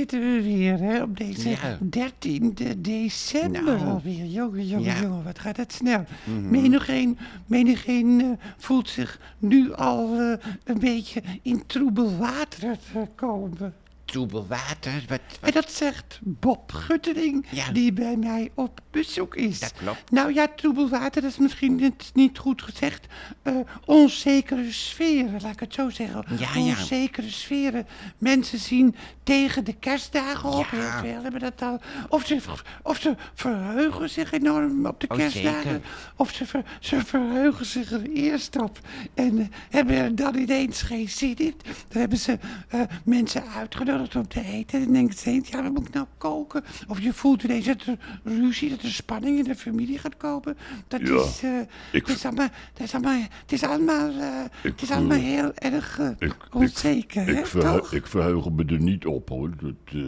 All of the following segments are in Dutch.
zitten we weer, hè, op deze Ja. 13 december Nou. alweer. Jongen, jongen, Ja. jongen, wat gaat het snel. Mhm. Menigeen, menigeen eh, voelt zich nu al eh, een beetje in troebel water te komen. Troebel water, wat... En dat zegt Bob Guttering, Ja. die bij mij op bezoek is. Dat klopt. Nou ja, troebel water, dat is misschien niet, niet goed gezegd. Eh, onzekere sferen, laat ik het zo zeggen. Ja, ja. onzekere sferen. Mensen zien tegen de kerstdagen op, Ja. heel veel hebben dat al. Of ze, of ze verheugen zich enorm op de Oh, kerstdagen. zeker. Of ze, ver- ze verheugen zich er eerst op. En eh, hebben er dan ineens geen zin in. Dan hebben ze eh, mensen uitgenodigd om te eten. En ze, eens, ja, wat moet ik nou koken? Of je voelt ineens dat er ruzie, dat er spanning in de familie gaat komen. Dat Ja, is, eh, ik- het is allemaal, het is allemaal, het is allemaal, Ik, het is allemaal heel erg eh, Ik, onzeker, ik, hè, ik, verhe- toch? ik verheug me er niet op, hoor. Dat,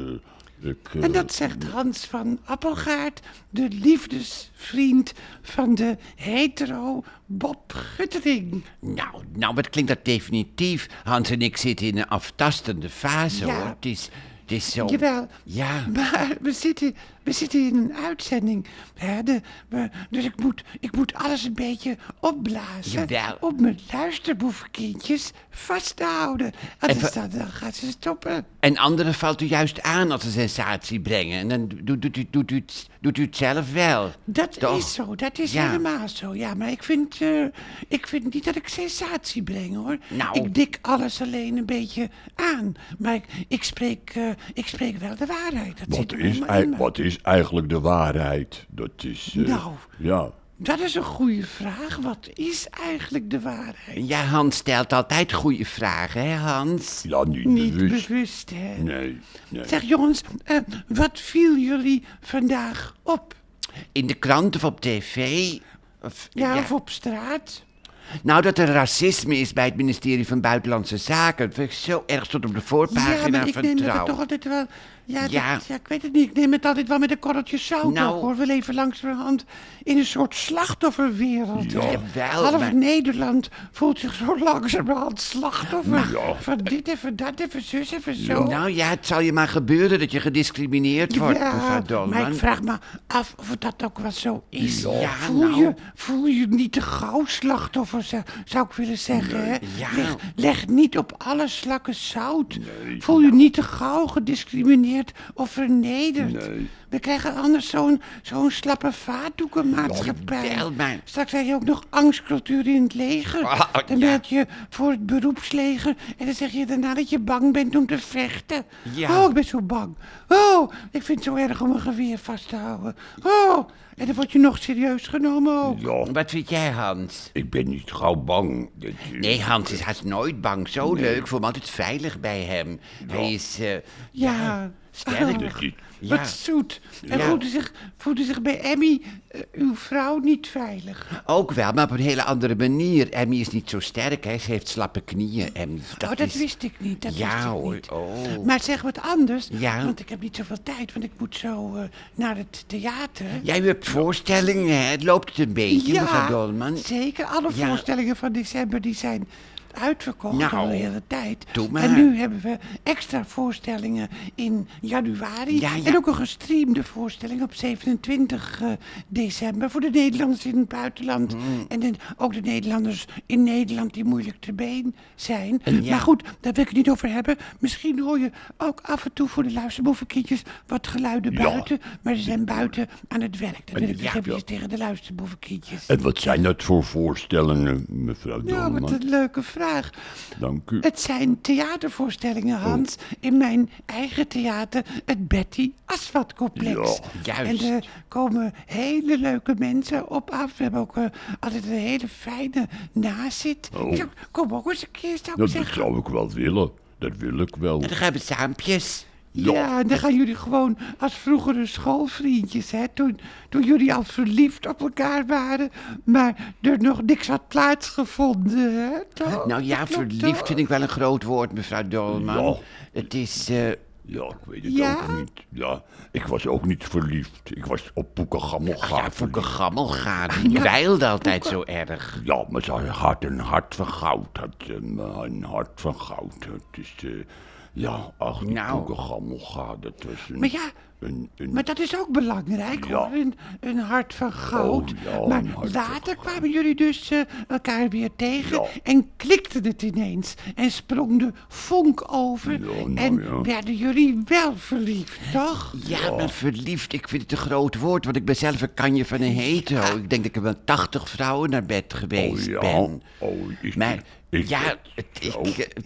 ik, eh, En dat zegt Hans van Appelgaard, de liefdesvriend van de hetero Bob Guttering. Nou, nou, wat klinkt dat definitief. Hans en ik zitten in een aftastende fase, Ja. hoor. Het is, het is zo... Jawel, Ja. maar we zitten, we zitten in een uitzending. Hè, de, we- dus ik moet, ik moet alles een beetje opblazen. Jawel. Om mijn luisterboevenkindjes vast te houden. Anders dan, dan gaat ze stoppen. En anderen valt u juist aan als ze sensatie brengen. En dan doet, doet, u- doet, u, het, doet u het zelf wel. Dat Toch? is zo, dat is Ja. helemaal zo. Ja, maar ik vind, eh, ik vind niet dat ik sensatie breng, hoor. Nou. Ik dik alles alleen een beetje aan. Maar ik, ik, spreek, eh, ik spreek wel de waarheid. Dat zit wat, er is, helemaal ei- in me. wat is eigenlijk de waarheid? Dat is... eh, Nou. Ja. Dat is een goede vraag. Wat is eigenlijk de waarheid? Ja, Hans stelt altijd goede vragen, hè, Hans? ja, niet, Niet bewust. bewust, hè? Nee, nee. Zeg jongens, eh, wat viel jullie vandaag op? In de krant of op tv? Of, Ja, of op straat? Nou, dat er racisme is bij het ministerie van Buitenlandse Zaken. Dat vind ik zo erg tot op de Ja, voorpagina maar ik van neem Trouw. het toch altijd wel... Ja, dat- Ja. ja. ik weet het niet. Ik neem het altijd wel met een korreltje zout Nou. hoor. We leven langzamerhand in een soort slachtofferwereld. Ja. hè. Jawel, Half maar- Nederland voelt zich zo langzamerhand slachtoffer. Ja. Van dit even dat, even zus, even zo. Nou ja, het zal je maar gebeuren dat je gediscrimineerd wordt, Ja, maar ik vraag me af of dat ook wel zo is. Ja, voel, nou. je, voel je niet te gauw slachtoffer, zou, zou ik willen zeggen. Ja. Leg, leg niet op alle slakken zout. voel je niet te gauw gediscrimineerd of vernederd. Nee. We krijgen anders zo'n zo'n slappe vaatdoekenmaatschappij. maar- Straks heb je ook nog angstcultuur in het leger. Ah, dan ja. meld je voor het beroepsleger en dan zeg je daarna dat je bang bent om te vechten. Ja. Oh, ik ben zo bang. Oh, ik vind het zo erg om een geweer vast te houden. Oh, en dan word je nog serieus genomen ook. Ja, Wat vind jij, Hans? ik ben niet gauw bang. Dat, Nee, Hans is haast nooit bang. Zo leuk. Ik voel me altijd veilig bij hem. Hij is... eh, Ja. Sterk. Ja. Wat zoet. En Ja. voelde, zich, voelde zich bij Emmy, eh, uw vrouw, niet veilig. Ook wel, maar op een hele andere manier. Emmy is niet zo sterk, hè. Ze heeft slappe knieën. Emmy. Dat oh, dat is- wist ik niet. Dat Ja, wist ik hoor. niet. Oh. Maar zeg wat anders, Ja. want ik heb niet zoveel tijd, want ik moet zo eh, naar het theater. Jij hebt voorstellingen, hè. Het loopt een beetje, mevrouw Dolman. zeker. Alle Ja. voorstellingen van december die zijn uitverkocht Nou, al de hele tijd. En nu hebben we extra voorstellingen in januari. Ja, ja. En ook een gestreamde voorstelling op 27 eh, december voor de Nederlanders in het buitenland. Hmm. En de- ook de Nederlanders in Nederland die moeilijk te been zijn. Ja. Maar goed, daar wil ik het niet over hebben. Misschien hoor je ook af en toe voor de luisterboevenkindjes wat geluiden Ja. buiten. Maar ze zijn buiten aan het werk. Dat wil ik ja, even ja. tegen de luisterboevenkindjes. En wat zijn dat voor voorstellingen, mevrouw Ja, Dolman? wat een leuke vraag. Dank u. Het zijn theatervoorstellingen, Oh. Hans. In mijn eigen theater, het Betty Asfaltcomplex. Ja, juist. En er komen hele leuke mensen op af. We hebben ook eh, altijd een hele fijne nazit. Oh. Kom ook eens een keer, zou ik Dat, dat zou ik wel willen. Dat wil ik wel. Dan gaan we saampjes. Ja. Dan gaan jullie gewoon als vroegere schoolvriendjes, hè. Toen, toen jullie al verliefd op elkaar waren, maar er nog niks had plaatsgevonden, hè. Toch? Nou ja, verliefd toch? vind ik wel een groot woord, mevrouw Dolman. Ja. Het is... eh, Ja, ik weet het Ja? ook niet. Ja, ik was ook niet verliefd. Ik was op Poekengammel ach ja, gaaf. Fouke Gammel gaat. Die dweilde altijd zo erg. Ja, maar ze had een hart van goud. Had, een, een hart van goud. Het is, eh, Ja, ach, die Nou. ertussen. Maar ja, Een, een, maar dat is ook belangrijk Ja. hoor, een, een hart van goud. Oh, ja, maar later kwamen jullie dus eh, elkaar weer tegen Ja. en klikte het ineens. En sprong de vonk over Ja, nou en ja. werden jullie wel verliefd, toch? Ja, maar verliefd, ik vind het een groot woord, want ik ben zelf een kanje van een hetero. Ik denk dat ik met 80 vrouwen naar bed oh geweest ja, ben. oh, is Maar ja, dat het, zo? ik, eh,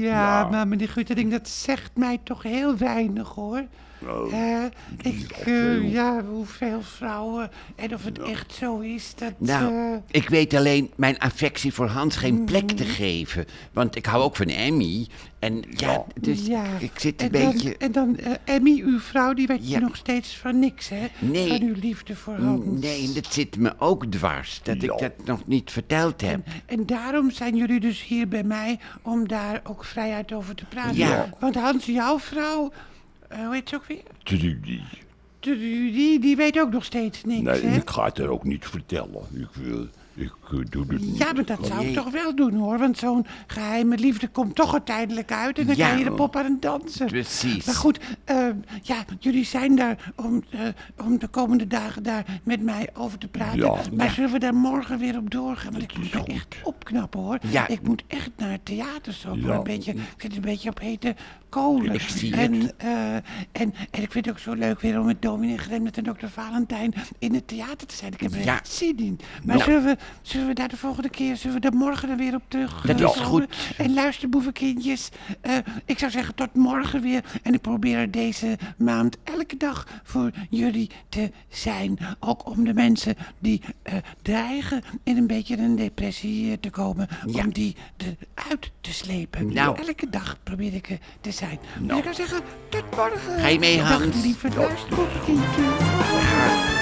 Ja, Ja. maar meneer Guttering, dat zegt mij toch heel weinig hoor. Nou, is ik, ja, hoeveel vrouwen en of het echt zo is, dat... Nou, eh, ik weet alleen mijn affectie voor Hans geen plek Mm. te geven. Want ik hou ook van Emmy. En ja, dus ja. ik zit een en dan, beetje... En dan, eh, Emmy, uw vrouw, die weet Ja. je nog steeds van niks, hè? Nee. Van uw liefde voor Hans. Nee, dat zit me ook dwars. Dat ik dat nog niet verteld heb. En daarom zijn jullie dus hier bij mij om daar ook vrijheid over te praten. Ja. Want Hans, jouw vrouw, hoe heet ze ook weer? Trudy. Die, die weet ook nog steeds niks, Nee, hè? ik ga het er ook niet vertellen. Ik wil, ik eh, doe het niet. Ja, maar dat zou ik toch wel doen hoor. Want zo'n geheime liefde komt toch uiteindelijk uit. En dan Ja. kan je de pop aan het dansen. Precies. Maar goed, eh, ja, jullie zijn daar om, eh, om de komende dagen daar met mij over te praten. Ja. maar Ja. zullen we daar morgen weer op doorgaan? Want ik moet goed. echt opknappen hoor. Ja. Ik moet echt naar het theater zo. Een beetje, ik zit een beetje op hete kolen. Ik zie en, het. eh, en, en ik vind het ook zo leuk weer om met Dominee Gremmet en dokter Valentijn in het theater te zijn. Ik heb er Ja. echt zin in. Maar Nou. zullen, we, zullen we daar de volgende keer, zullen we daar morgen dan weer op terug Dat is goed. En luister, boevenkindjes, eh, ik zou zeggen tot morgen weer. En ik probeer er deze maand elke dag voor jullie te zijn. Ook om de mensen die eh, dreigen in een beetje een depressie te komen, Ja. om die eruit te slepen. Nou. Elke dag probeer ik te zijn. Dus ik zou zeggen, tot morgen. Ga je mee, Dag, Hans? lieve luisterboevenkindjes.